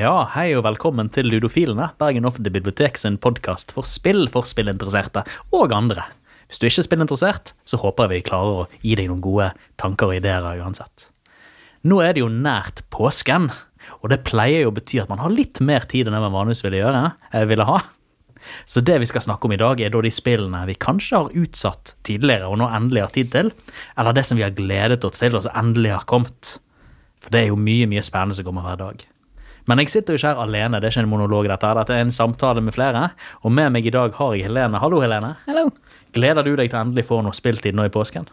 Ja, hei og velkommen til Ludofilene, Bergen offentlige bibliotek sin podkast for spill for spillinteresserte og andre. Hvis du ikke er spillinteressert, så håper jeg vi klarer å gi deg noen gode tanker og ideer uansett. Nå er det jo nært påsken, og det pleier jo å bety at man har litt mer tid enn det man vanligvis ville gjøre, eh, ville ha. Så det vi skal snakke om i dag, er da de spillene vi kanskje har utsatt tidligere og nå endelig har tid til, eller det som vi har gledet oss til og som endelig har kommet. For det er jo mye, mye spennende som kommer hver dag. Men jeg sitter jo ikke her alene, det er ikke en monolog, dette her. Dette er en samtale med flere. Og med meg i dag har jeg Helene. Hallo, Helene. Hallo. Gleder du deg til å endelig få noe spilltid nå i påsken?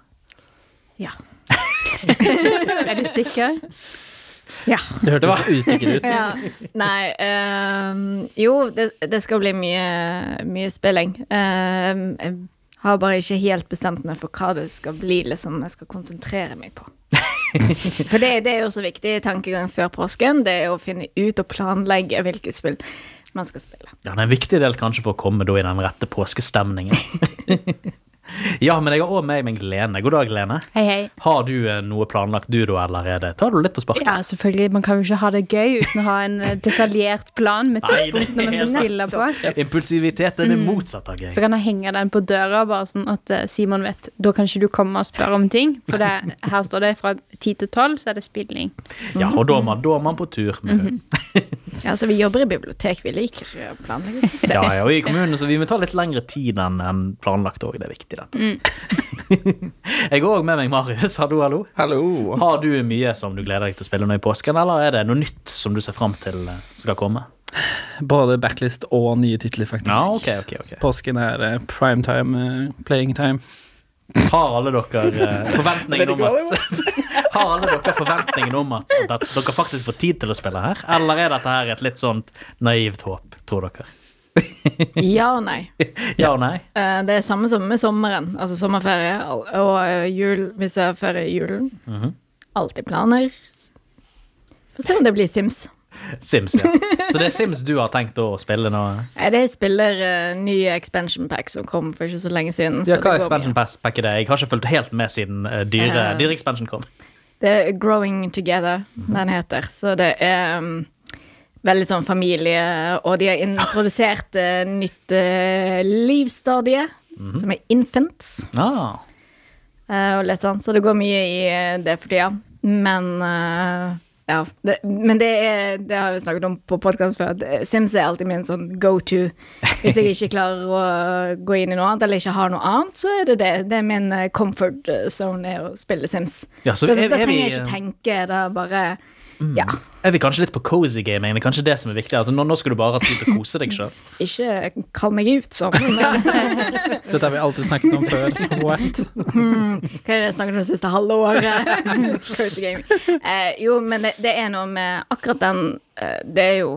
Ja. er du sikker? Ja. hørte så usikker ut. ja. Nei ehm, Jo, det, det skal bli mye, mye spilling. Ehm, jeg har bare ikke helt bestemt meg for hva det skal bli liksom jeg skal konsentrere meg på. for det, det er jo så viktig tankegang før påsken. Det er å finne ut og planlegge hvilket spill man skal spille. Ja, det er en viktig del kanskje for å komme da i den rette påskestemningen. ja, men jeg har òg med meg Lene. God dag, Lene. Hei, hei. Har du eh, noe planlagt du da, eller er det Tar du litt på sparket? Ja, selvfølgelig. Man kan jo ikke ha det gøy uten å ha en eh, detaljert plan med tidspunkt når man skal spille på. Impulsivitet er det motsatte av gøy. Så kan jeg henge den på døra, bare sånn at eh, Simon vet Da kan ikke du komme og spørre om ting. For det, her står det fra ti til tolv, så er det spilling. Ja, og da er man, da er man på tur med hund. Ja, så vi jobber i bibliotek. Vi liker planleggingssystemet. Ja, ja, og i kommunen så vi må ta litt lengre tid enn planlagt òg. Det er viktig, dette. jeg har òg med meg Marius. Hallo, hallo. Hallo. Har du mye som du gleder deg til å spille nå i påsken, eller er det noe nytt som du ser fram til eh, skal komme? Både backlist og nye titler, faktisk. Ja, ok, ok, ok. Påsken er eh, primetime, playing time. Har alle dere eh, forventningen om at Har alle dere forventningen om at, at dere faktisk får tid til å spille her? Eller er dette her et litt sånt naivt håp, tror dere? Ja og nei. Ja og nei? Eh, Det er samme som med sommeren, altså sommerferie og eh, jul, hvis jeg har ferie i julen. Mhm. Alltid planer. Få se om det blir Sims. Sims, ja. Så det er Sims du har tenkt å spille nå? Nei, det spiller uh, nye expansion pack som kom for ikke så lenge siden. Ja, hva expansion pack er det? Jeg har ikke fulgt helt med siden uh, dyre, uh, dyre-expansion kom. Det er Growing Together den heter, så det er um, veldig sånn familie, og de har introdusert uh, nytt uh, livsstadie, som er infants. Ah, Eh, og litt sånn, så det går mye i eh, det for tida. Men eh, ja. Det, men det er Det har vi snakket om på podkast før. at, eh, Sims er alltid min sånn go to. Hvis jeg ikke klarer å gå inn i noe annet, eller ikke har noe annet, så er det det. Det er min eh, comfort zone er å spille Sims. Ja, så da, er- da er trenger jeg ikke tenke. Da bare Ja. er vi kanskje litt på cozy gaming? Det er kanskje det som er viktig? Altså, nå, nå skal du bare ha tid til å kose deg sjøl. Ikke kall meg ut sånn. Men, Dette har vi alltid snakket om før. What? Hva er det jeg snakket om det siste halve året? Cozy gaming. Eh, jo, men det, det er noe med akkurat den eh, Det er jo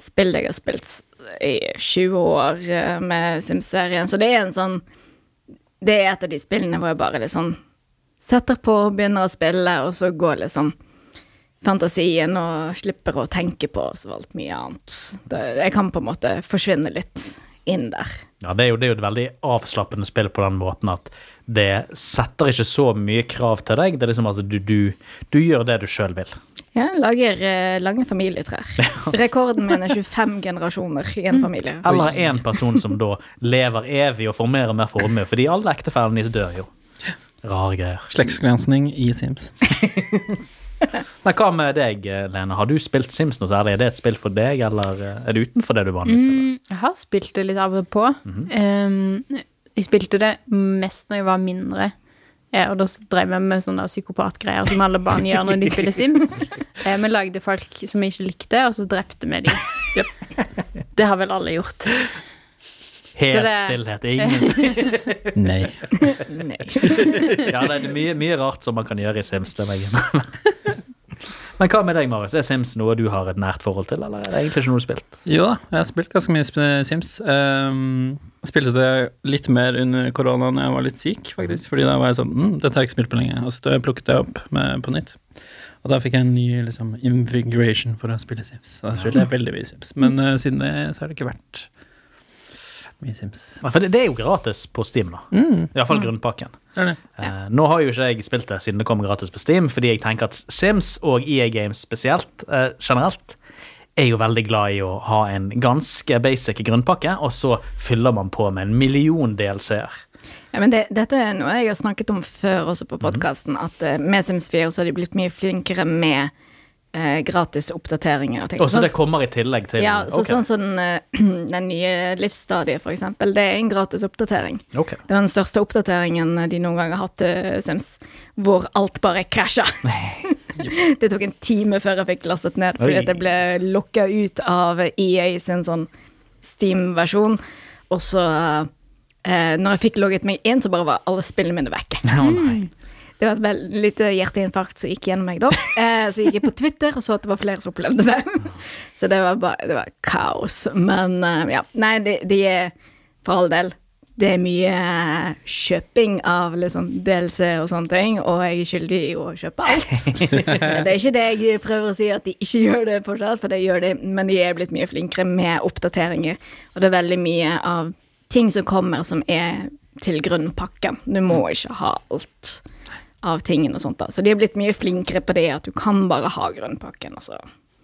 spill jeg har spilt i 20 år eh, med Sims-serien, så det er en sånn Det er et av de spillene hvor jeg bare liksom setter på, begynner å spille, og så går liksom fantasien og slipper å tenke på så alt mye annet. Det, jeg kan på en måte forsvinne litt inn der. Ja, det er, jo, det er jo et veldig avslappende spill på den måten at det setter ikke så mye krav til deg. Det er liksom altså du, du, du gjør det du sjøl vil. Ja, lager eh, lange familietrær. Rekorden min er 25 generasjoner i en familie. Eller en person som da lever evig og får mer og mer formue, fordi alle ektefellene deres dør jo. Rare greier. Slektsgransking i Sims. Men hva med deg, Lene? Har du spilt Sims noe særlig? Er det et spill for deg, eller eh, er det utenfor det du vanligvis spiller? Mm, jeg har spilt det litt av og på. um, jeg spilte det mest når jeg var mindre. Ja, og da drev jeg med sånne psykopatgreier som alle barn gjør når de spiller Sims. Eh, Vi lagde folk som vi ikke likte, og så drepte vi dem. Det har vel alle gjort. Helt det- stillhet. Ingen Nei. Nei. Ja, det er mye, mye rart som man kan gjøre i Sims. Det. Men hva med deg, Marius? Er Sims noe du har et nært forhold til, eller er det egentlig ikke noe du har spilt? Jo da, jeg har spilt ganske mye Sims. Um, spilte det litt mer under koronaen jeg var litt syk, faktisk. Fordi da var jeg sånn mm, Dette har jeg ikke spilt på lenge. Og så plukket jeg opp med, på nytt. Og da fikk jeg en ny liksom, invigoration for å spille Sims. Da spilte jeg veldig mye Sims. Men uh, siden det så har det ikke vært Mye Sims. Ja, For det, det er jo gratis på Steam, da. Mm. Iallfall grunnpakken. Det. Eh, nå har jo ikke jeg spilt det siden det kom gratis på Steam, fordi jeg tenker at Sims og EA Games spesielt, uh, generelt, er jo veldig glad i å ha en ganske basic grunnpakke, og så fyller man på med en million DLC-er. Ja, men det, dette er noe jeg har snakket om før også på podkasten, at uh, med Sims 4 så har de blitt mye flinkere med eh, gratis oppdateringer og ting. Og så det kommer i tillegg til ja, så okay. sånn som den, eh, den nye livsstadiet, for eksempel, det er en gratis oppdatering. Okay. Det var den største oppdateringen de noen gang har hatt til Sims, hvor alt bare krasja. det tok en time før jeg fikk lastet ned, fordi at jeg ble lokka ut av EA sin sånn Steam-versjon. Og så, eh, når jeg fikk logget meg inn, så bare var alle spillene mine vekke. Nei. Det var et lite hjerteinfarkt som gikk gjennom meg da. Eh, så gikk jeg på Twitter og så at det var flere som opplevde det. Så det var bare det var kaos. Men eh, ja, nei, det, de er for all del det er mye eh, kjøping av liksom DLC og sånne ting, og jeg er skyldig i å kjøpe alt. det er ikke det jeg prøver å si at de ikke gjør det fortsatt, for det gjør de, men de er blitt mye flinkere med oppdateringer. Og det er veldig mye av ting som kommer som er til grunnpakken. Du må ikke ha alt av tingene og sånt da. Så de har blitt mye flinkere på det at du kan bare ha grønnpakken. altså.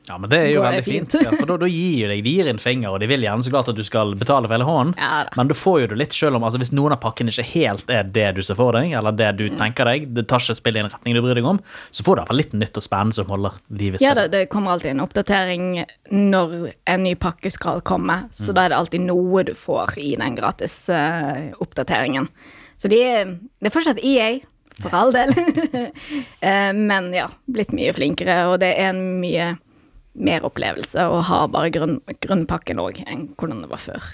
Ja, men det er jo veldig fint. fint? Ja, for da, da gir deg, de gir en finger, og de vil gjerne så klart at du skal betale for hele hånden. Ja men du får jo det litt selv om altså Hvis noen av pakkene ikke helt er det du ser for deg, eller det Mm. du tenker deg, det tar ikke spillet i en retning du bryr deg om, så får du i hvert fall litt nytt og spennende som holder livet i Ja, det, det kommer alltid en oppdatering når en ny pakke skal komme, så da er det alltid noe du får i den gratis uh, oppdateringen. Så de det er fortsatt EA, for all del. Eh, men ja, blitt mye flinkere, og det er en mye mer opplevelse å ha bare grunn, grunnpakken òg, enn hvordan det var før.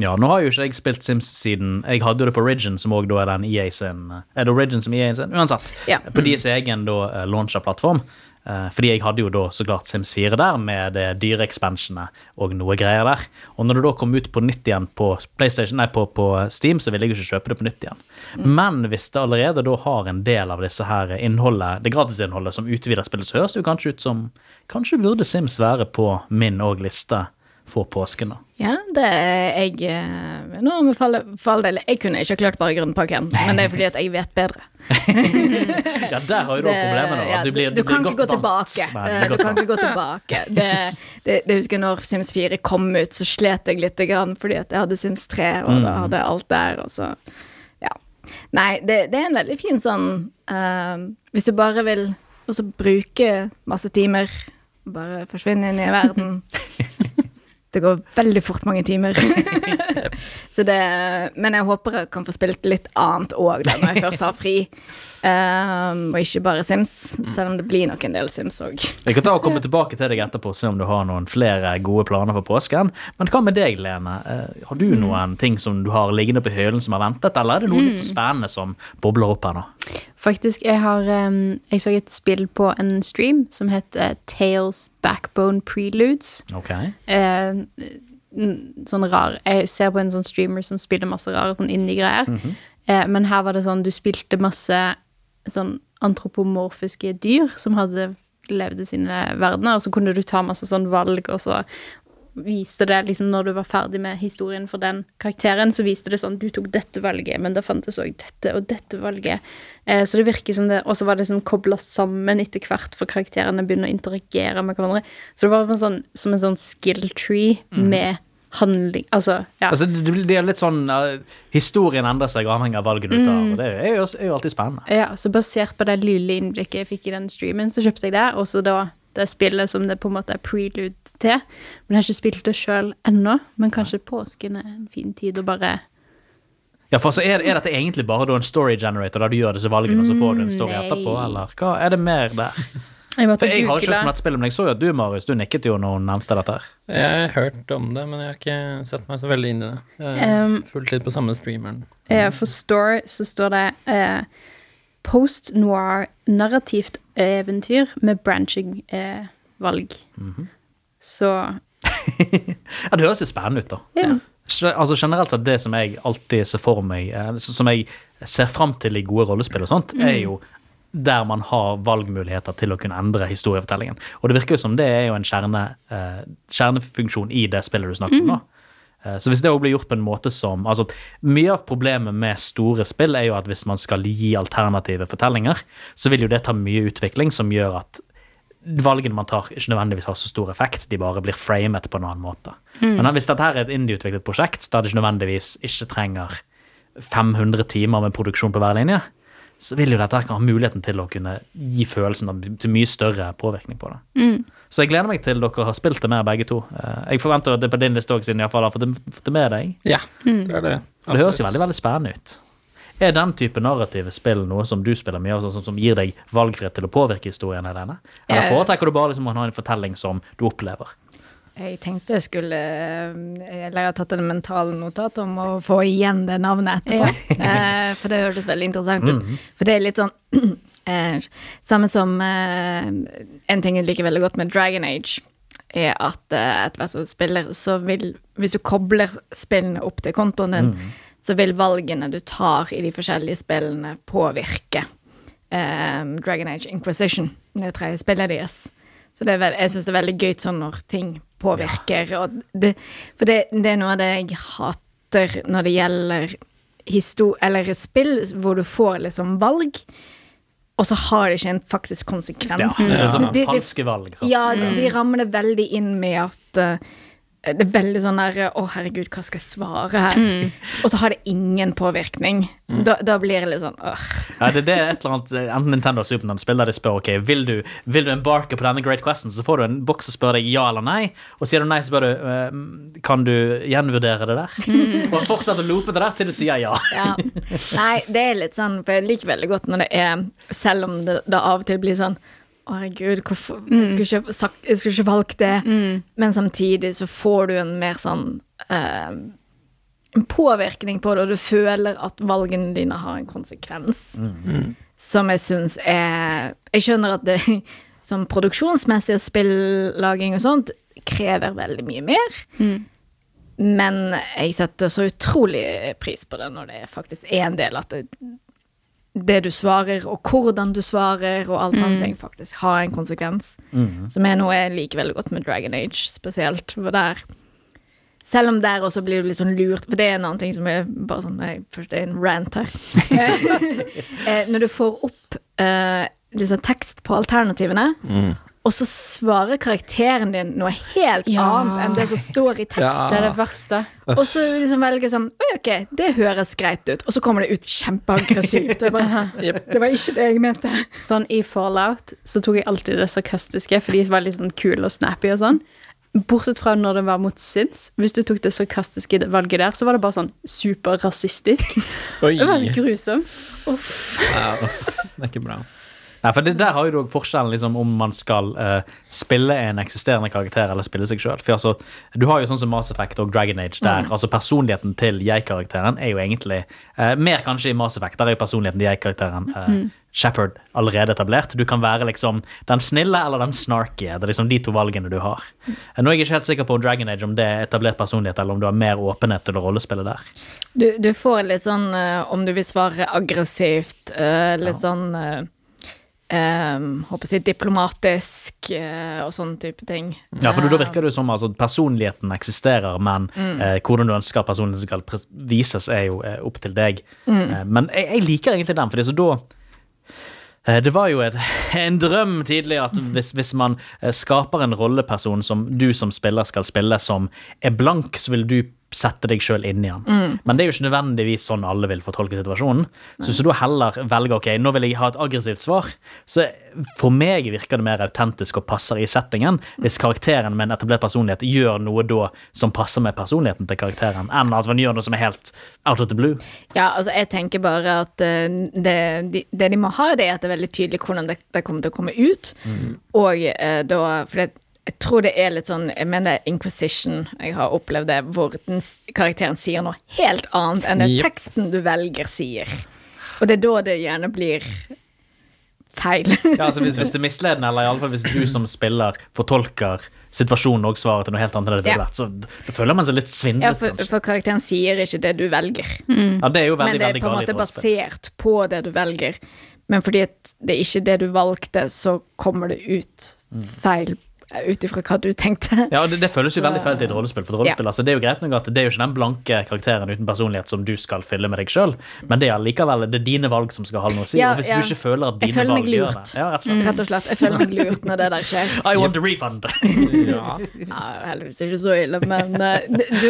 Ja, nå har jo ikke jeg spilt Sims siden Jeg hadde det på Origin, som òg er den EA sin Er det Origin som EA sin? Uansett. Ja. På deres egen da eh, launcher-plattform. Eh, Fordi jeg hadde jo da så klart Sims 4 der, med det dyre expansionet og noe greier der. Og når det da kom ut på nytt igjen på PlayStation, nei, på, på Steam, så ville jeg jo ikke kjøpe det på nytt igjen. Men hvis det allerede da har en del av disse her innholdet, det gratisinnholdet som utvider spillet, så høres det jo kanskje ut som Kanskje burde Sims være på min òg liste for påsken, da. Ja, det er jeg eh, Nå all, for all del, jeg kunne ikke klart bare grunnpakken, men det er fordi at jeg vet bedre. Ja, der har jo du problemet, da. ja, du, blir, du, du kan ikke gå tilbake. Nei, du kan ikke gå tilbake. Det, det, det husker jeg når Sims 4 kom ut, så slet jeg litt grann fordi at jeg hadde Sims 3, og Mm. da hadde jeg alt der, og så Ja. Nei, det, det er en veldig fin sånn uh, Hvis du bare vil også bruke masse timer, bare forsvinne inn i verden Det går veldig fort mange timer. så det, men jeg håper jeg kan få spilt litt annet òg, når jeg først har fri. Um, og ikke bare Sims, selv om det blir nok en del Sims òg. Vi kan ta og komme tilbake til deg etterpå og se om du har noen flere gode planer for påsken. Men hva med deg, Lene? Eh, Har du Mm. noen ting som du har liggende på hyllen som har ventet, eller er det noe Mm. og spennende som bobler opp her nå? Faktisk, jeg har um, Jeg så et spill på en stream som heter Tales Backbone Preludes. Ok. Uh, sånn rar Jeg ser på en sånn streamer som spiller masse rare sånn indie-greier. eh, men her var det sånn du spilte masse sånn antropomorfiske dyr som hadde levd i sine verdener, og så kunne du ta masse sånn valg, og så viste det liksom når du var ferdig med historien for den karakteren, så viste det sånn du tok dette valget, men det fantes òg dette og dette valget. Eh, så det virker som det Og så var det liksom kobla sammen etter hvert, for karakterene begynner å interagere med hverandre. Så det var sånn, som en sånn skill tree med handling Altså, ja. Altså, det er litt sånn uh, Historien endrer seg avhengig av valget du tar, Mm. og det er jo, er jo alltid spennende. Ja, så basert på det lille innblikket jeg fikk i den streamen, så kjøpte jeg det, og så da det spillet som det på en måte er prelude til. Men jeg har ikke spilt det sjøl ennå, men kanskje påsken er en fin tid å bare Ja, for så er, er dette egentlig bare da en story generator, der du gjør disse valgene, og så får du en story Mm, nei. etterpå, eller hva er det mer der? Jeg måtte For jeg har ikke hørt om dette spillet, men jeg så jo at du, Marius, du nikket jo når hun nevnte dette her. Jeg har hørt om det, men jeg har ikke sett meg så veldig inn i det. Jeg Um, har fulgt litt på samme streameren. Ja, For Store så står det eh, post-noir narrativt eventyr med branching eh, valg. Så Ja, det høres jo spennende ut, da. ja. Altså Generelt sett, det som jeg alltid ser for meg, eh, som jeg ser fram til i gode rollespill og sånt, er jo der man har valgmuligheter til å kunne endre historiefortellingen. Og det virker jo som det er jo en kjerne, eh, kjernefunksjon i det spillet du snakker om. da. Eh, Så hvis det òg blir gjort på en måte som altså Mye av problemet med store spill er jo at hvis man skal gi alternative fortellinger, så vil jo det ta mye utvikling som gjør at valgene man tar, ikke nødvendigvis har så stor effekt. De bare blir framet på en annen måte. Men hvis dette her er et indieutviklet prosjekt der det ikke nødvendigvis ikke trenger 500 timer med produksjon på hver linje, så vil jo dette her kan ha muligheten til å kunne gi følelsen av til mye større påvirkning på det. Så jeg gleder meg til dere har spilt det mer, begge to. Eh, Jeg forventer at det er på din liste òg, siden jeg har fått det, med deg. Ja, det er det. Absolutt. det høres jo veldig veldig spennende ut. Er den type narrative spill noe som du spiller mye av, sånn som gir deg valgfrihet til å påvirke historien? Eller Eh. foretrekker du bare liksom å ha en fortelling som du opplever? Jeg tenkte jeg skulle eh, Eller jeg har tatt en mental notat om å få igjen det navnet etterpå. Ja. for det hørtes veldig interessant ut. For det er litt sånn eh, Samme som eh, En ting jeg liker veldig godt med Dragon Age, er at eh, etter hvert som du spiller, så vil Hvis du kobler spillene opp til kontoen din, så vil valgene du tar i de forskjellige spillene, påvirke eh, Dragon Age Inquisition, det tredje spillet deres. Så det veld, jeg syns det er veldig gøy sånn når ting påvirker. Og det, for det, det er noe av det jeg hater når det gjelder eller spill hvor du får liksom valg, og så har det ikke en faktisk konsekvens. Ja, det er sånn det- falske valg. Sant? Ja, de rammer det veldig inn med at eh, det er veldig sånn der Å, herregud, hva skal jeg svare her? Og så har det ingen påvirkning. Da, da blir det litt sånn øh. Ja, det, det er et eller annet, Enten Nintendo eller Super Nintendo spiller de spør ok, vil du, vil du embarke på denne great question, så får du en boks som spør deg ja eller nei. Og sier du nei, så spør du eh, kan du gjenvurdere det der. Og fortsetter å loope det der til du sier ja. Ja. Nei, det er litt sånn, for jeg liker veldig godt når det er Selv om det da av og til blir sånn Å, herregud, hvorfor jeg, skulle ikke, sagt, jeg skulle ikke valgt det. Men samtidig så får du en mer sånn eh, En påvirkning på det, og du føler at valgene dine har en konsekvens. Som jeg syns er Jeg skjønner at det sånn produksjonsmessig og spillaging og sånt krever veldig mye mer. Men jeg setter så utrolig pris på det når det faktisk er en del at det, det du svarer, og hvordan du svarer, og alt sånne ting, faktisk har en konsekvens. Som er noe jeg liker veldig godt med Dragon Age, spesielt. For der Selv om der også blir du litt sånn lurt, for det er en annen ting som er bare sånn nei, Først er en rant her. Eh, Når du får opp uh, liksom tekst på alternativene, og så svarer karakteren din noe helt Ja. annet enn det som står i tekst. Det er det verste. Og så liksom velger sånn «Oi, Ok, det høres greit ut. Og så kommer det ut kjempeaggressivt. Bare, Det var ikke det jeg mente. Sånn i Fallout så tok jeg alltid det sarkastiske, for de var litt sånn kule og snappy og sånn. Bortsett fra når det var mot Sids. Hvis du tok det sarkastiske valget der, så var det bare sånn superrasistisk. Det var grusomt. Ja, det er ikke bra. Nei, for det Der har jo du forskjellen liksom, om man skal uh, spille en eksisterende karakter eller spille seg sjøl. Altså, du har jo sånn som Mass Effect og Dragon Age, der altså personligheten til jeg-karakteren er jo egentlig uh, Mer kanskje i Mass Effect, der er jo personligheten til jeg-karakteren uh, Shepherd allerede etablert. Du kan være liksom den snille eller den snarky. Det er liksom de to valgene du har. Eh, Nå er jeg ikke helt sikker på Dragon Age om det er etablert personlighet, eller om du har mer åpenhet til å rollespille der. Du, du får litt sånn om du vil svare aggressivt, litt sånn uh, Håper jeg diplomatisk eh, og sånne type ting. Ja, for da virker det jo som altså, personligheten eksisterer, men eh, hvordan du ønsker at personligheten skal vises, er jo eh, opp til deg. Eh, men jeg, jeg liker egentlig den, for så da det var jo et, en drøm tidlig at hvis, hvis man skaper en rolleperson som du som spiller skal spille, som er blank, så vil du sette deg sjøl inn i han. Men det er jo ikke nødvendigvis sånn alle vil fortolke situasjonen. Så hvis du heller velger ok, nå vil jeg ha et aggressivt svar, så for meg virker det mer autentisk og passer i settingen hvis karakteren med en etablert personlighet gjør noe da som passer med personligheten til karakteren, enn at man gjør noe som er helt out of the blue. Ja, altså jeg tenker bare at eh, det, de, det de må ha, det er at det er veldig tydelig hvordan det, det kommer til å komme ut. Og eh, da For det, jeg tror det er litt sånn Jeg mener Inquisition, jeg har opplevd det, hvor den, karakteren sier noe helt annet enn det Yep. teksten du velger, sier. Og det er da det gjerne blir feil. Ja, altså hvis, hvis det er misledende, eller i alle fall hvis du som spiller fortolker situasjonen og svarer til noe helt annet enn det det Ja. vært, så da føler man seg litt ja, for, for karakteren sier ikke det du velger. Ja, det er jo veldig, Men det er veldig på en måte basert på det du velger. Men fordi det er ikke det du valgte, så kommer det ut feil ut ifra hva du tenkte. Ja, det, det føles jo veldig feil til et rollespill. For et rollespill, altså, det er jo greit nok at det er jo ikke den blanke karakteren uten personlighet som du skal fylle med deg sjøl, men det er likevel det er dine valg som skal ha noe å si. Ja, og hvis ja. du ikke føler at Jeg dine føler meg valg gjør det ja, rett og slett. Rett og slett. Jeg føler meg lurt når det der skjer. I want a refund! Ja. Ja, heldigvis ikke så ille, men eh, du,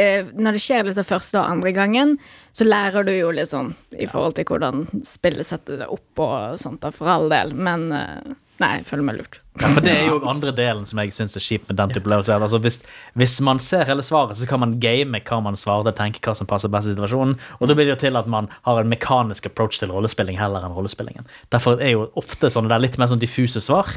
eh, når det skjer liksom første og andre gangen, så lærer du jo litt sånn i forhold til hvordan spillet setter det opp og sånt, da, for all del, men eh, nei, jeg føler meg lurt. Ja, for det er jo andre delen som jeg syns er kjipt med den type opplevelser. Altså, hvis, hvis man ser hele svaret, så kan man game hva man svarer, tenke hva som passer best i situasjonen. Og da blir det jo til at man har en mekanisk approach til rollespilling heller enn rollespillingen. Derfor er jo ofte sånne der litt mer sånn diffuse svar.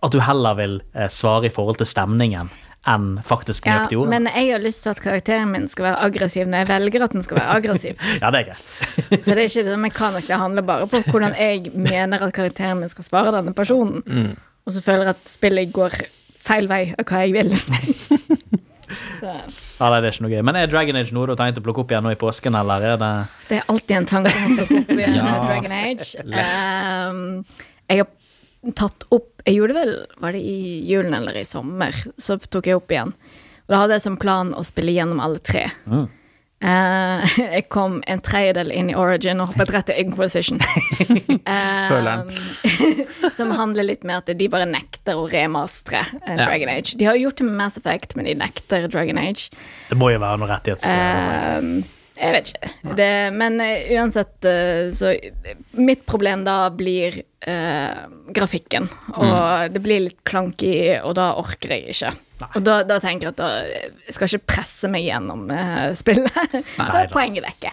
At du heller vil eh, svare i forhold til stemningen enn faktisk Ja, nøyaktig ordet. men jeg har lyst til at karakteren min skal være aggressiv når jeg velger at den skal være aggressiv. Ja, det er greit. Så det er ikke sånn mekanisk, det handler bare på hvordan jeg mener at karakteren min skal svare denne personen. Og så føler jeg at spillet går feil vei av hva jeg vil. så Ja, det er ikke noe gøy. Men er Dragon Age noe du har tenkt å plukke opp igjen nå i påsken, eller er det det er alltid en tanke om å plukke opp igjen Ja. Dragon Age. Um, jeg har tatt opp Jeg gjorde det vel Var det i julen eller i sommer? Så tok jeg opp igjen. Og da hadde jeg som plan å spille gjennom alle tre. Eh, jeg kom en tredjedel inn i Origin og hoppet rett til Inquisition. uh, Føleren. som handler litt mer at de bare nekter å remastre Ja. Dragon Age. De har gjort det med Mass Effect, men de nekter Dragon Age. Det må jo være noe rettighets... Ehm, jeg vet ikke. Det, men eh, uansett eh, så Mitt problem da blir eh, grafikken. Og det blir litt klanky, og da orker jeg ikke. Og da, da tenker jeg at da, jeg skal ikke presse meg gjennom eh, spillet. da er poenget vekke.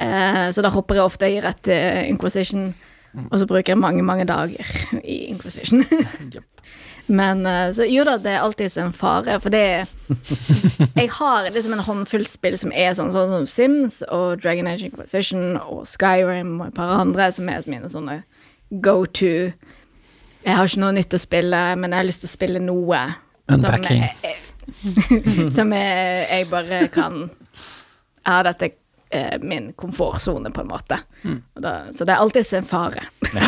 Eh, så da hopper jeg ofte i rett til Inquisition, og så bruker jeg mange, mange dager i Inquisition. Men eh, så jo da, det er alltid en fare, for det Jeg har liksom en håndfull spill som er sånn, sånn som Sims og Dragon Age Inquisition og Skyrim og et par andre som er mine sånne go to Jeg har ikke noe nytt å spille, men jeg har lyst til å spille noe som Unpacking. jeg, som jeg, jeg bare kan Ja, dette er min komfortsone, på en måte. Og da, så det er alltid en fare. Nei,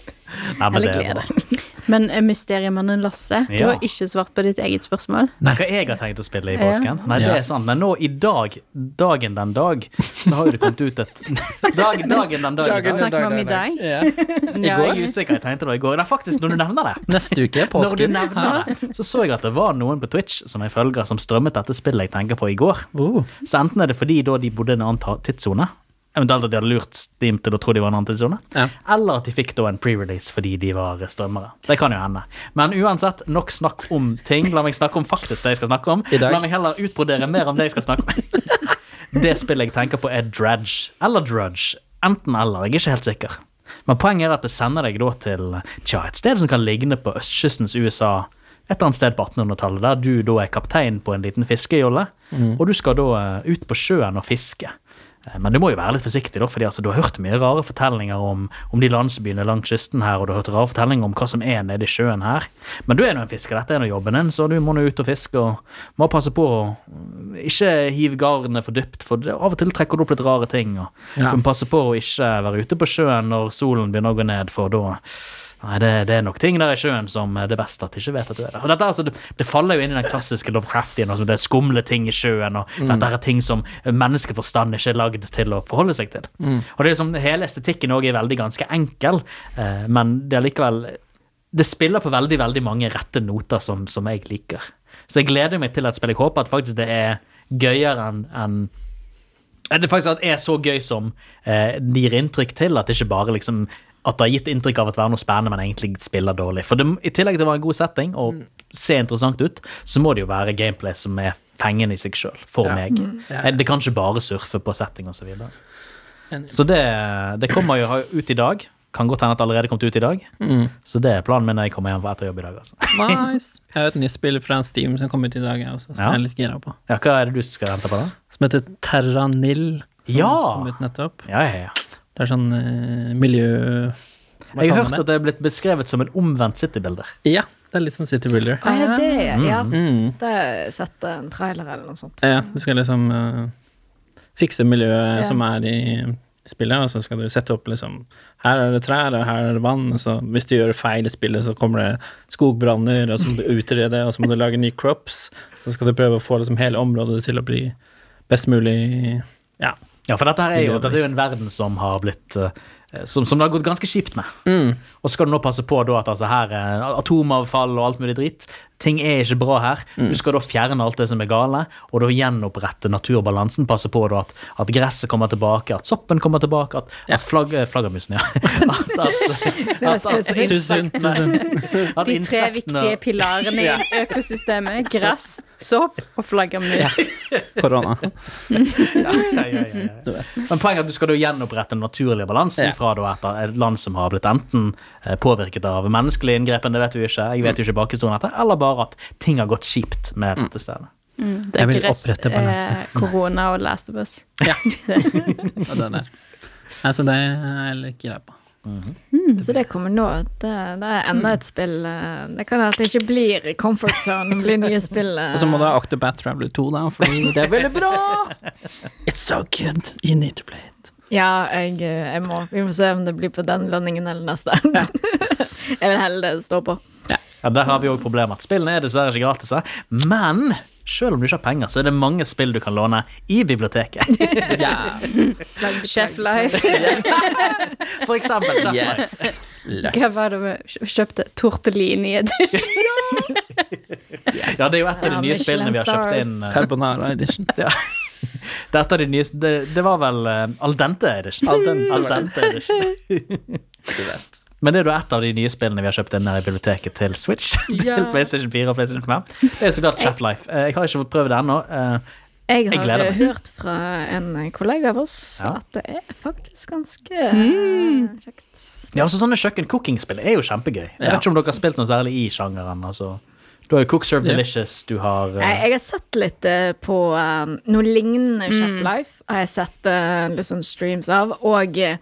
men Eller det er glede. bra. Men Mysteriemannen Lasse, du Ja. har ikke svart på ditt eget spørsmål. Nei, hva jeg har tenkt å spille i Ja. påsken? Nei, det er sant. Men nå i dag, dagen den dag, så har jo det kommet ut et dag, Dagen den dag. i dag. Snakker vi om i dag? Ja. I går, jeg er usikker, jeg tenkte det i går. Nei, faktisk, når du nevner det. Neste uke, påsken. Når du nevner det, så så jeg at det var noen på Twitch som jeg følger, som strømmet dette spillet jeg tenker på i går. Oh. Så enten er det fordi da de bodde i en annen ta- tidssone, eventuelt at de hadde lurt Steam til å tro de var en annen tidssone, Ja. eller at de fikk da en pre-release fordi de var strømmere. Det kan jo hende. Men uansett, nok snakk om ting. La meg snakke om faktisk det jeg skal snakke om. La meg heller utbrodere mer om det jeg skal snakke om. det spillet jeg tenker på, er Dredge. Eller Drudge. Enten eller, jeg er ikke helt sikker. Men poenget er at det sender deg da til tja, et sted som kan ligne på østkystens USA. Et eller annet sted på 1800-tallet, der du da er kaptein på en liten fiskejolle. Og du skal da eh, ut på sjøen og fiske. Eh, Men du må jo være litt forsiktig, da, fordi altså, du har hørt mye rare fortellinger om, om de landsbyene langs kysten her, og du har hørt rare fortellinger om hva som er nede i sjøen her. Men du er nå en fisker, dette er nå jobben din, så du må nå ut og fiske og må passe på å ikke hive garnet for dypt, for det, av og til trekker du opp litt rare ting. Og Ja. du må passe på å ikke være ute på sjøen når solen begynner å gå ned, for da Nei, det, det er nok ting der i sjøen som det beste at de ikke vet at du er der. Og dette, altså, det, det faller jo inn i den klassiske Lovecraftien, altså det er skumle ting i sjøen, og dette er ting som menneskeforstand ikke er lagd til å forholde seg til. Og det er liksom, Hele estetikken òg er veldig ganske enkel, eh, men det er likevel Det spiller på veldig, veldig mange rette noter som, som jeg liker. Så jeg gleder meg til et spill. Jeg håper at faktisk det er gøyere enn er det faktisk er så gøy som eh, det gir inntrykk til, at det ikke bare liksom at det har gitt inntrykk av at det er noe spennende, men egentlig spiller dårlig. For det, I tillegg til å være en god setting og se interessant ut, så må det jo være gameplay som er fengende i seg sjøl, for Ja. meg. Ja. Eh, Det kan ikke bare surfe på setting osv. Så, videre. Så det, det kommer jo ut i dag. Kan godt hende at det allerede kommet ut i dag. Mm. Så det er planen min når jeg kommer hjem fra etter jobb i dag. Altså. Nice. Jeg har et nytt spill fra Steam som kom ut i dag, også, som Ja. jeg er litt gira på. Ja, Hva er det du skal vente på, da? Som heter Terranil. Som Ja! kom ut nettopp. Ja, ja, ja. Det er sånn eh, miljø... Jeg har hørt at det er blitt beskrevet som en omvendt citybilder. Ja, det er litt som City Builder. Ah, ja, det, ja. Mm. Det har jeg sett en trailer eller noe sånt. Ja, du skal liksom eh, fikse miljøet Ja. som er i spillet, og så skal du sette opp liksom Her er det trær, og her er det vann, og så hvis du gjør feil i spillet, så kommer det skogbranner, og så må du utrede, og så må du lage nye crops. Så skal du prøve å få liksom hele området til å bli best mulig Ja. Ja, for dette her er jo, dette er jo en verden som har blitt eh, som, som det har gått ganske kjipt med. Mm. Og så skal du nå passe på da at altså her er atomavfall og alt mulig dritt. Ting er ikke bra her. Mm. Du skal da fjerne alt det som er gale, og da gjenopprette naturbalansen. Passe på da at, at gresset kommer tilbake, at soppen kommer tilbake, at, at flagg, eh, flaggermusen, ja. At, at, at, at. Tusen, tusen. at De tre viktige pilarene i økosystemet. Gress, sopp og flaggermus. Korona. ja, ja, ja, ja, ja. Men poenget er at du skal da gjenopprette den naturlige balansen Ja. fra da et, et land som har blitt enten eh, påvirket av menneskelige inngrepen, det vet du ikke, jeg vet jo ikke bakhistorien etter, eller bare at ting har gått kjipt med dette stedet. Det Jeg er vil gress, opprette balanse. eh, korona og Last of Us. Ja. Og den der. Altså, det er jeg gira på. Så det kommer nå. Det, det er enda et spill eh, Det kan det ikke blir comfort zone, det blir nye spill. eh. Og så må du ha Octobat Traveler 2, da, fordi det er veldig bra! It's so good. You need to play it. Ja, jeg, eh, jeg må. Vi må se om det blir på den lønningen eller neste. jeg vil heller det står på. Ja, Der har vi òg problemet. Spillene er dessverre ikke gratis, men selv om du ikke har penger, så er det mange spill du kan låne i biblioteket. Ja. Chef Life. For eksempel Chef Life. Yes. Lett. Hva var det vi kjøpte? Tortellini edition. Ja, det er jo et av de nye ja, spillene vi har kjøpt inn. eh, Carbonara edition. Ja. Det, er de nye, det, det var vel uh, Al dente edition. Al dente. Al dente edition. Du vet. Men det er da et av de nye spillene vi har kjøpt inn her i biblioteket til Switch. Yeah. til PlayStation 4 og PlayStation 5. Det er så klart Chef Life. Eh, Jeg har ikke fått prøve det ennå. Eh, Jeg Jeg har gleder eh, meg. hørt fra en kollega av oss Ja. at det er faktisk ganske eh, kjekt. Ja, altså Sånne kjøkken-cooking-spill er jo kjempegøy. Jeg vet ikke om dere har spilt noe særlig i sjangeren. altså. Du har jo Cook Serve. Delicious, du har uh... Jeg, jeg har sett litt uh, på um, noe lignende Chef Life. Har jeg sett uh, litt sånn streams av. Og eh,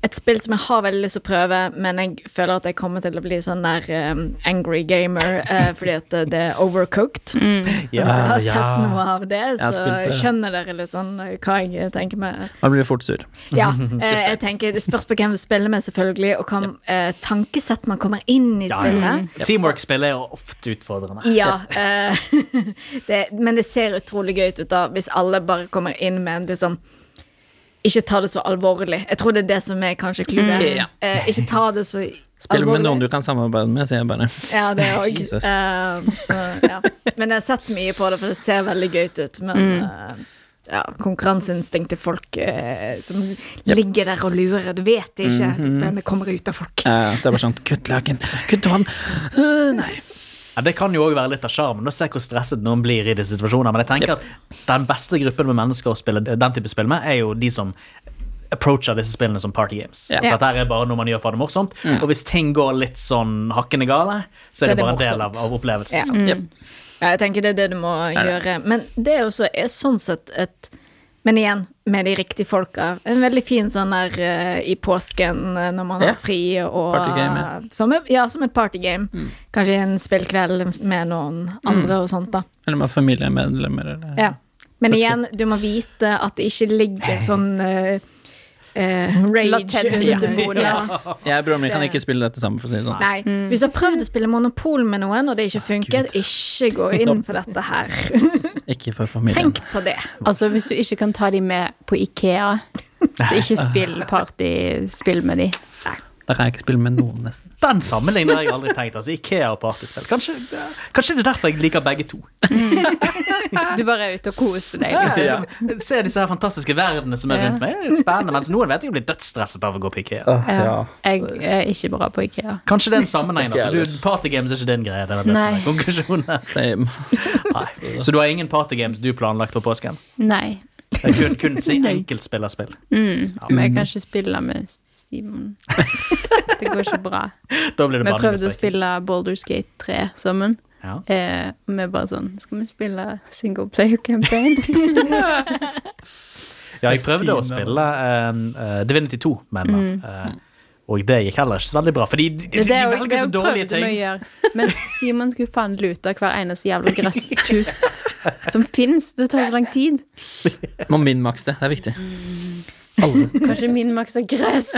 et spill som jeg har veldig lyst til å prøve, men jeg føler at jeg kommer til å bli sånn der um, angry gamer uh, fordi at eh, det er overcooked. ja. Hvis dere har ja. sett noe av det, så det. skjønner dere litt sånn eh, hva jeg tenker med Man blir fort sur. Ja, Uh, jeg tenker Det spørs på hvem du spiller med, selvfølgelig, og hva uh, tankesett man kommer inn i Ja, ja. spillet. Teamwork-spill er jo ofte utfordrende. Ja, det, men det ser utrolig gøy ut da hvis alle bare kommer inn med en liksom Ikke ta det så alvorlig. Jeg tror det er det som er kanskje clouet. Mm, ja. Eh, ikke ta det så Spill med noen du kan samarbeide med, sier jeg bare. Ja, det òg. Jesus. ja. Men jeg har sett mye på det, for det ser veldig gøy ut. Men eh, ja, konkurranseinstinktet til folk eh, som ligger der og lurer. Du vet det ikke, men det kommer ut av folk. Eh, det er bare sånn Kutt løken. Kutt hånd! Uh, nei. Ja, det kan jo òg være litt av sjarmen. å Se hvor stresset noen blir i disse situasjonene. Men jeg tenker at den beste gruppen med mennesker å spille den type spill med, er jo de som approacher disse spillene som party games. Yeah. Så dette er bare noe man gjør for det morsomt. Og hvis ting går litt sånn hakkende gale, så er det, bare en del av, av opplevelsen. Yeah. Mm. Yep. Ja, jeg tenker det er det du må gjøre. Men det er også er sånn sett et Men igjen, med de riktige folka. En veldig fin sånn der uh, i påsken eh, når man har fri og Partygame, ja. som, Ja, som et partygame. Kanskje en spillkveld med noen andre og sånt, da. Eller med familiemedlemmer, eller Ja. Men Søsken. igjen, du må vite at det ikke ligger sånn eh, eh, rage Latent under demon, ja. Jeg og broren min kan ikke spille dette sammen, for å si det sånn. Nei. Hvis du har prøvd å spille Monopol med noen, og det ikke funker, ikke gå inn for dette her. Ikke for familien. Tenk på det. Altså, hvis du ikke kan ta de med på Ikea, så ikke spill partyspill med de. Da kan jeg ikke spille med noen, nesten. Den sammenlignen har jeg aldri tenkt. altså Ikea og partyspill. Kanskje, kanskje det er derfor jeg liker begge to. Du bare er ute og koser deg. Liksom. Ja, Se disse her fantastiske verdenene som er rundt meg. Det er litt spennende, Mens noen vet jeg blir dødsstresset av å gå på Ikea. Ja. Jeg er ikke bra på Ikea. Kanskje det er en sammenheng. Altså. Du, partygames er ikke din greie. Det er det som er konklusjonen. Same. Nei. Så du har ingen partygames du planlagt for påsken? Nei. Det er kun, kun si enkeltspillerspill. Mm. Men jeg kan ikke spille med Simon. Det går ikke bra. Da blir det Vi prøvde å spille Boulders Gate 3 sammen. Ja. Eh, og vi bare sånn Skal vi spille single player campaign? ja, jeg prøvde å spille uh, Divinity 2 med en venn, eh, og det gikk heller ikke så veldig bra. Fordi de, de, de er velger er så dårlige ting. Men Simon skulle faen lute hver eneste jævla grøsstust som fins. Det tar så lang tid. Må minmakse det. Det er viktig. Kanskje min maks er gress.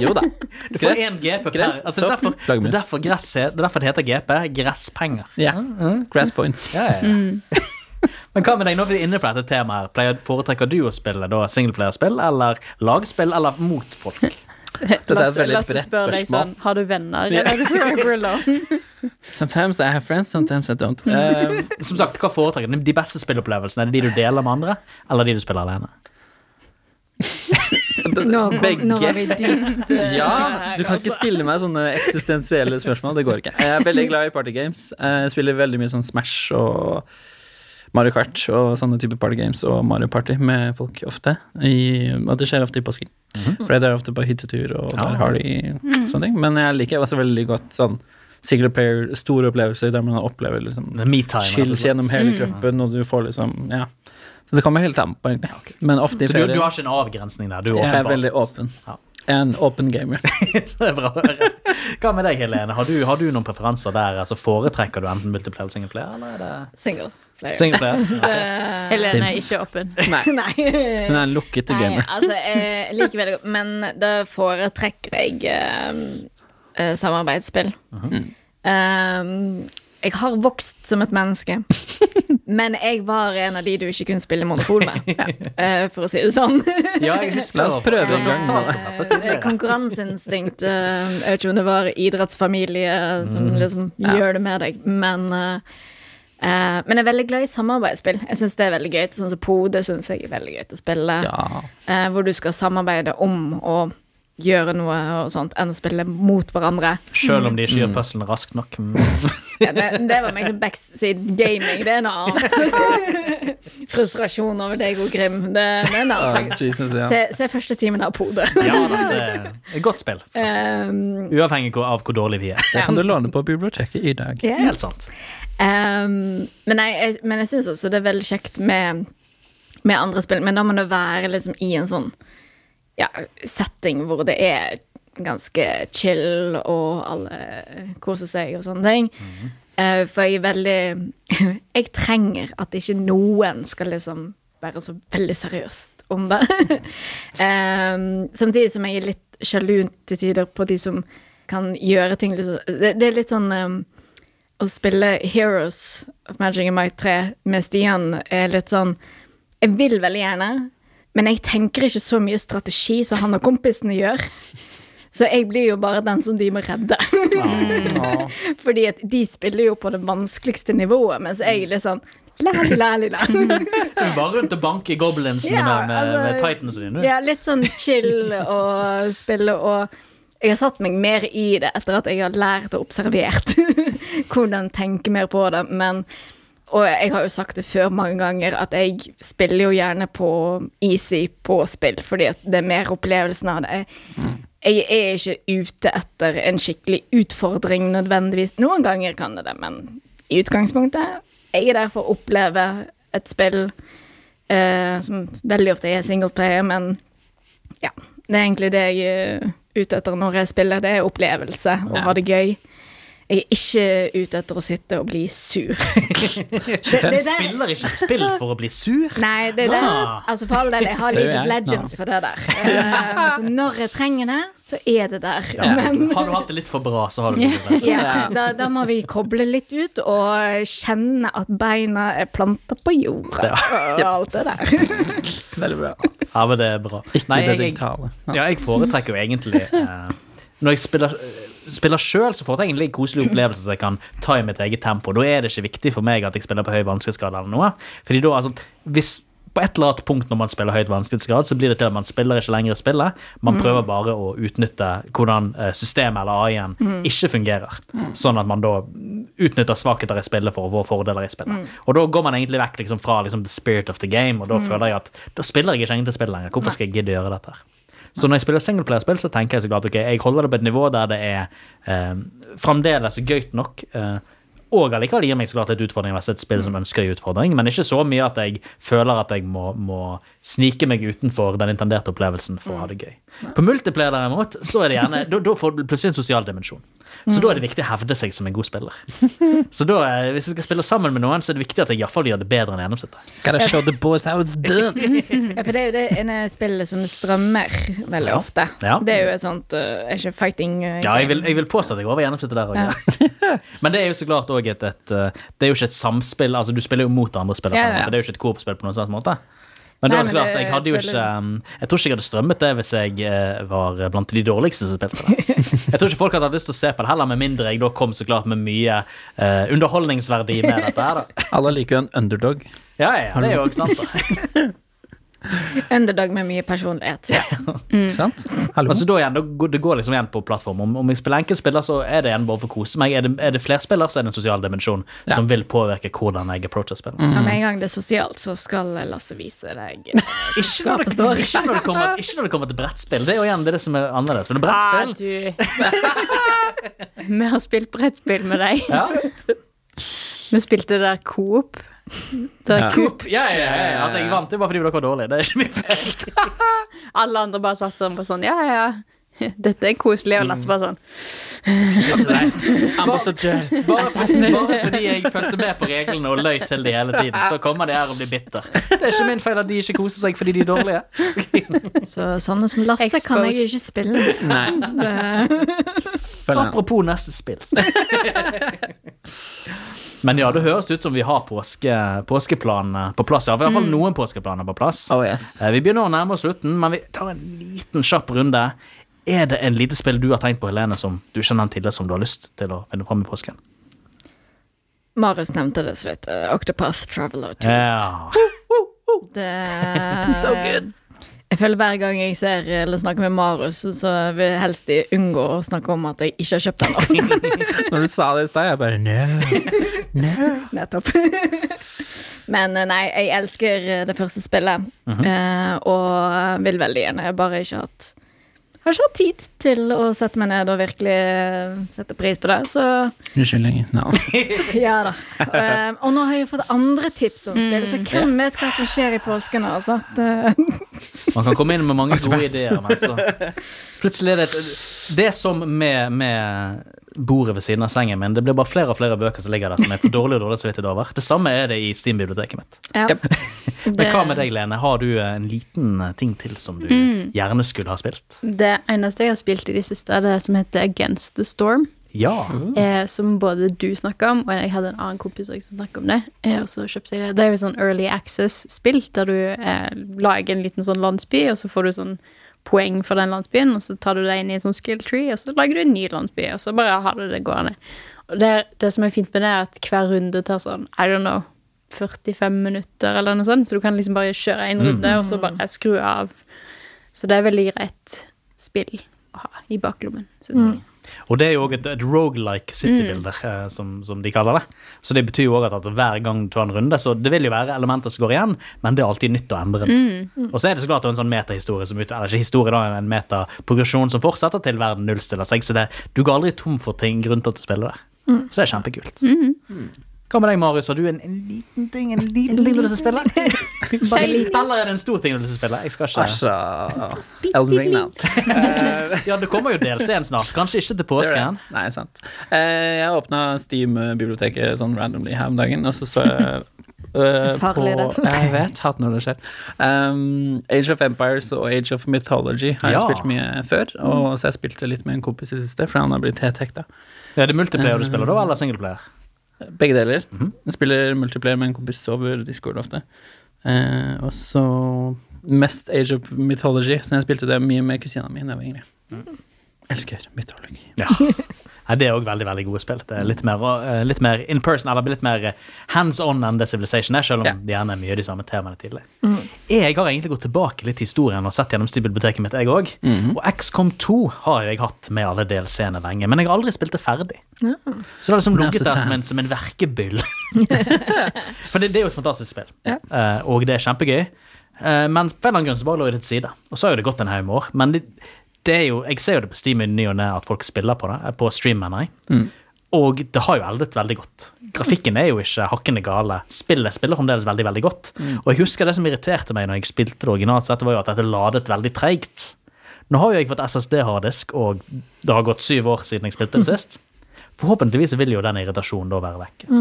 Jo da. Du får Gress, én GP per gress, altså, er derfor, det, er derfor gress, det er derfor det heter GP. Gresspenger. Ja. Grass points. Ja, ja, ja. Men hva med deg, når vi er inne på dette temaet, pleier, foretrekker du å spille da singleplayerspill eller lagspill eller mot folk? Dette er et veldig bredt spørsmål. deg sånn Har du venner, eller er du forever alone? Sometimes I have friends, sometimes I don't. Um, Som sagt, hva foretrekker du? De beste spillopplevelsene, er det de du deler med andre, eller de du spiller alene? Nå, kom, Begge. nå var vi dypt eh, ja, du kan altså. ikke stille meg sånne eksistensielle spørsmål. Det går ikke. Jeg er veldig glad i partygames. Jeg spiller veldig mye sånn Smash og Mario Kart og sånne type partygames og Mario Party med folk ofte. I, og det skjer ofte i påsken. For det er ofte på hyttetur, og der har de sånne ting. Men jeg liker også veldig godt sånn single player, store opplevelser der man opplever liksom chills gjennom hele kroppen, og du får liksom Ja. Så det kommer helt an på, egentlig. Men ofte i Så du, du har ikke en avgrensning der? Du er Jeg er veldig åpen. Ja. En åpen gamer. Det er bra å høre. Hva med deg, Helene? Har du, har du noen preferanser der? Altså, Foretrekker du enten multiplayer eller singleplayer, eller er det Single player. singleplayer? Eh, Helene er ikke åpen. Nei, Nei. hun er en lukket Nei, altså, jeg liker veldig godt Men da foretrekker jeg eh, eh, samarbeidsspill. um, jeg har vokst som et menneske, men jeg var en av de du ikke kunne spille Monopol med, ja. for å si det sånn. Ja, jeg husker La oss prøve en gang. konkurranseinstinkt. eh, jeg vet ikke om det var idrettsfamilie som liksom gjør det med deg, men eh, eh, Men jeg er veldig glad i samarbeidsspill. Jeg syns det er veldig gøy. Sånn som Pode syns jeg er veldig gøy å spille. Ja. Uh, hvor du skal samarbeide om å gjøre noe og sånt, enn å spille mot hverandre. Selv om de ikke gjør puzzlen raskt nok. Mm. Ja, det, det var meg som backseat gaming. Det er noe annet. Frustrasjon over deg og Grim. Det, det er en annen Ah, sak. Ja. Se, se første timen av Pode. Ja, det er et godt spill. Um, Uavhengig av hvor dårlig vi er. Det kan du låne på biblioteket i dag. Yeah. Helt sant. Um, men, jeg, men jeg syns også det er veldig kjekt med, med andre spill. Men da må det være liksom i en sånn ja, setting hvor det er ganske chill, og alle koser seg og sånne ting. Eh, for jeg er veldig Jeg trenger at ikke noen skal liksom være så veldig seriøst om det. um, samtidig som jeg er litt sjalu til tider på de som kan gjøre ting liksom. Det, det er litt sånn um, å spille Heroes of Magic and Might 3 med Stian er litt sånn Jeg vil veldig gjerne, men jeg tenker ikke så mye strategi som han og kompisene gjør. Så jeg blir jo bare den som de må redde. Fordi at de spiller jo på det vanskeligste nivået, mens jeg er litt sånn Læli, læli, læli. Du er bare rundt og banke goblinsene Ja, med, med, altså- med titansene dine. Ja, litt sånn chill og spille og Jeg har satt meg mer i det etter at jeg har lært og observert hvordan tenke mer på det, men og jeg har jo sagt det før mange ganger, at jeg spiller jo gjerne på easy på spill, fordi det er mer opplevelsen av det. Jeg er ikke ute etter en skikkelig utfordring nødvendigvis. Noen ganger kan det det, men i utgangspunktet jeg er der for å oppleve et spill eh, som veldig ofte er singleplayer, men ja. Det er egentlig det jeg er ute etter når jeg spiller. Det er opplevelse og Ja. ha det gøy. Jeg er ikke ute etter å sitte og bli sur. Hvem spiller ikke spill for å bli sur. Nei, det er det. Ah. Altså for all del, jeg har Det League of. Legends for det der. Eh, så når jeg trenger det, så er det der. Ja. Men Har du hatt det litt for bra, så har du det ja, da, da må vi koble litt ut og kjenne at beina er planta på jorda. Og alt det der. Veldig bra. Ja, men det er bra. Ikke Nei, det digitale. ja, jeg foretrekker jo egentlig eh, Når jeg spiller, spiller sjøl, så får jeg egentlig koselig opplevelse som jeg kan ta i mitt eget tempo. Da er det ikke viktig for meg at jeg spiller på høy vanskelighetsgrad eller noe. Fordi da, altså, hvis på et eller annet punkt når man spiller høyt vanskelighetsgrad, så blir det til at man spiller ikke lenger spillet. Man prøver bare å utnytte hvordan eh, systemet eller AI-en ikke fungerer. Sånn at man da utnytter svakheter i spillet for å få fordeler i spillet. Og da går man egentlig vekk liksom, fra liksom, the spirit of the game, og da føler jeg at da spiller jeg ikke egentlig spillet lenger. Hvorfor skal jeg gidde å gjøre dette her? Så når jeg spiller singleplayerspill, så tenker jeg så klart ok, jeg holder det på et nivå der det er eh, fremdeles gøyt nok. Eh, Og allikevel gir meg så klart et utfordring hvis det er et spill som ønsker en utfordring, men ikke så mye at jeg føler at jeg må, må snike meg utenfor den intenderte opplevelsen for å ha det gøy. På multiplayer derimot, så er det gjerne Da, da får du plutselig en sosial dimensjon. Så da er det viktig å hevde seg som en god spiller. Så da, eh, hvis jeg skal spille sammen med noen, så er det viktig at jeg i hvert fall gjør det bedre enn gjennomsnittet. Gotta show the boys how it's done. Ja, for det er jo det ene spillet som strømmer veldig ofte. Ja. Det er jo et sånt uh, Er ikke fighting uh, Ja, jeg vil, jeg vil påstå at jeg er over gjennomsnittet der òg. Ja. Men det er jo så klart òg et, et eh, Det er jo ikke et samspill. Altså, du spiller jo mot andre spillere. Ja, ja. Det er jo ikke et coop-spill på noen slags måte. Men det er så men klart, jeg hadde jo ikke um, Jeg tror ikke jeg hadde strømmet det hvis jeg eh, var blant de dårligste som spilte det. Jeg tror ikke folk hadde lyst til å se på det heller, med mindre jeg da kom så klart med mye uh, underholdningsverdi med dette her, da. Alle liker jo en underdog. Ja, ja, det er jo ikke sant, da. Underdog med mye personlighet. Ikke sant? Hallo? Altså, da igjen, det går liksom igjen på plattform. Om, om jeg spiller enkeltspiller, så er det igjen bare for å kose meg. Er det, er det flerspiller, så er det en sosial dimensjon Ja. som vil påvirke hvordan jeg approacher spillet. Ja, med en gang det er sosialt, så skal Lasse vise deg eh, Ikke når, det, står. ikke, når det kommer, ikke når det kommer til brettspill. Det er jo igjen det, er det som er annerledes. For det er Ah, brettspill du. Vi har spilt brettspill med deg. ja. Vi spilte der Coop. Det er Ja. Coop. Ja, ja, ja, ja. At jeg vant, det bare fordi dere var dårlige. Det er ikke min feil. Alle andre bare satt sånn på sånn Ja, ja, ja. Dette er koselig. Og Lasse bare sånn Ambassadør. Bare, bare fordi jeg fulgte med på reglene og løy til de hele tiden, så kommer de her og blir bitter. Det er ikke min feil at de ikke koser seg fordi de er dårlige. Så sånne som Lasse kan jeg ikke spille med. Nei. Apropos neste spill. Men ja, det høres ut som vi har påske, påskeplanene på plass. Ja, i hvert fall noen påskeplaner på plass. Oh yes. Eh, Vi begynner å nærme oss slutten, men vi tar en liten kjapp runde. Er det en lite spill du har tenkt på, Helene, som du kjenner tidligere som du har lyst til å finne fram i påsken? Marius nevnte det så vidt. Uh, Octopath Traveler 2. Yeah. Det So good. Jeg føler hver gang jeg ser eller snakker med Marius, så vil jeg helst unngå å snakke om at jeg ikke har kjøpt den. Når du sa det i stad, jeg bare no. Nettopp. Men eh, nei, jeg elsker eh, det første spillet, eh, og vil veldig gjerne. Jeg har bare ikke hatt har ikke hatt tid til å sette meg ned og virkelig eh, sette pris på det, så Unnskyldning. No. ja da. Um, og nå har jeg fått andre tips om spill, så hvem vet hva som skjer i påsken, altså. Man kan komme inn med mange gode ideer, men så Plutselig er det et Det er som med, med bordet ved siden av sengen min. Det blir bare flere og flere bøker som ligger der som er for dårlige og dårlig samvittighet over. Det samme er det i Steam-biblioteket mitt. ja. Men hva med deg, Lene? Har du en liten eh, ting til som du gjerne skulle ha spilt? Det eneste jeg har spilt i det siste, er det som heter Against the Storm. Ja. Eh, som både du snakka om, og jeg hadde en annen kompis som snakka om det. Eh, og så kjøpte jeg det. Det er jo sånn early access-spill, der du eh, lager en liten sånn landsby, og så får du sånn poeng for den landsbyen, og så tar du deg inn i en sånn skill tree, og så lager du en ny landsby, og så bare har du det gående. Og det, det som er fint med det, er at hver runde tar sånn, I don't know, 45 minutter eller noe sånt, så du kan liksom bare kjøre en runde, og så bare skru av. Så det er veldig greit spill å ha i baklommen, synes jeg. Og det er jo òg et, et rogelike city-bilder, eh, som, som de kaller det. Så det betyr jo òg at, at hver gang du tar en runde, så det vil jo være elementer som går igjen, men det er alltid nytt å endre det. Og så er det så klart en sånn metahistorie som ut, Eller ikke historie, da, en metaprogresjon som fortsetter til verden nullstiller seg. Så det, du går aldri tom for ting grunn til at du spiller det. Så det er kjempekult. Hva med deg, Marius? Har du en, en liten ting en liten ting du har å spille? Bare litt, eller er det en stor ting du har å spille? Jeg skal ikke Asha. Elden Ring now. Ja, det kommer jo DLC-en snart. Kanskje ikke til påsken. Nei, sant. Eh, Jeg åpna Steam-biblioteket sånn randomly her om dagen, og så så jeg eh, Farlig, på, det. Jeg vet hatt når det skjer. Um, Age of Empires og Age of Mythology har jeg spilt mye før. Og så jeg spilte litt med en kompis i siste, for han har blitt helt hekta. Er det multiplayer du spiller da, eller singleplayer? Begge deler. Jeg spiller multiplayer med en kompis over Discord ofte. Eh, og så mest Age of Mythology, så jeg spilte det mye med kusina mi da jeg var yngre. Elsker mytologi. Ja. Nei, det er òg veldig veldig gode spill. Det er litt mer, eh, litt mer in person, eller litt mer eh, hands on enn The Civilization er, selv om Ja. det gjerne er mye av de samme temaene tidlig. Jeg har egentlig gått tilbake litt i historien og sett gjennom biblioteket mitt, jeg òg. Og XCOM 2 har jeg hatt med alle DLC-ene lenge, men jeg har aldri spilt det ferdig. Så det har liksom ligget der som en, som en verkebyll. For det, det er jo et fantastisk spill, Ja. uh, og det er kjempegøy. Men på en eller annen grunn så bare lå det til side. Og så har jo det gått en haug med år. Men det, jo, jeg ser jo det på Steam i ny og ne at folk spiller på det. eh, På stream, mener jeg. Mm. Og det har jo eldet veldig godt. Grafikken er jo ikke hakkende gale. Spillet spiller fremdeles veldig veldig godt. Og jeg husker det som irriterte meg når jeg spilte det originalt, så dette var jo at dette ladet veldig treigt. Nå har jo jeg fått SSD-harddisk, og det har gått syv år siden jeg spilte det sist. Forhåpentligvis vil jo den irritasjonen da være vekk. Så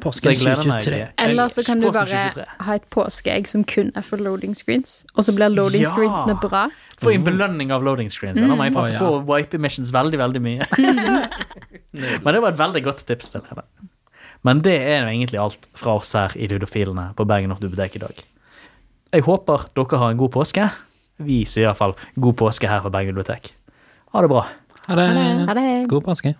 Påsken jeg 2023. Eller så kan du bare ha et påskeegg som kun er for loading screens, og så blir loading Ja. screensene bra. Få en belønning av loading screens. Mm. jeg passe Å, ja. på å wipe emissions veldig, veldig mye. Men det var et veldig godt tips til henne. Men det er jo egentlig alt fra oss her i Ludofilene på Bergen Offentlige Bibliotek i dag. Jeg håper dere har en god påske. Vi sier iallfall god påske her på Bergen Bibliotek. Ha det bra. Ha det. Ha det. God påske.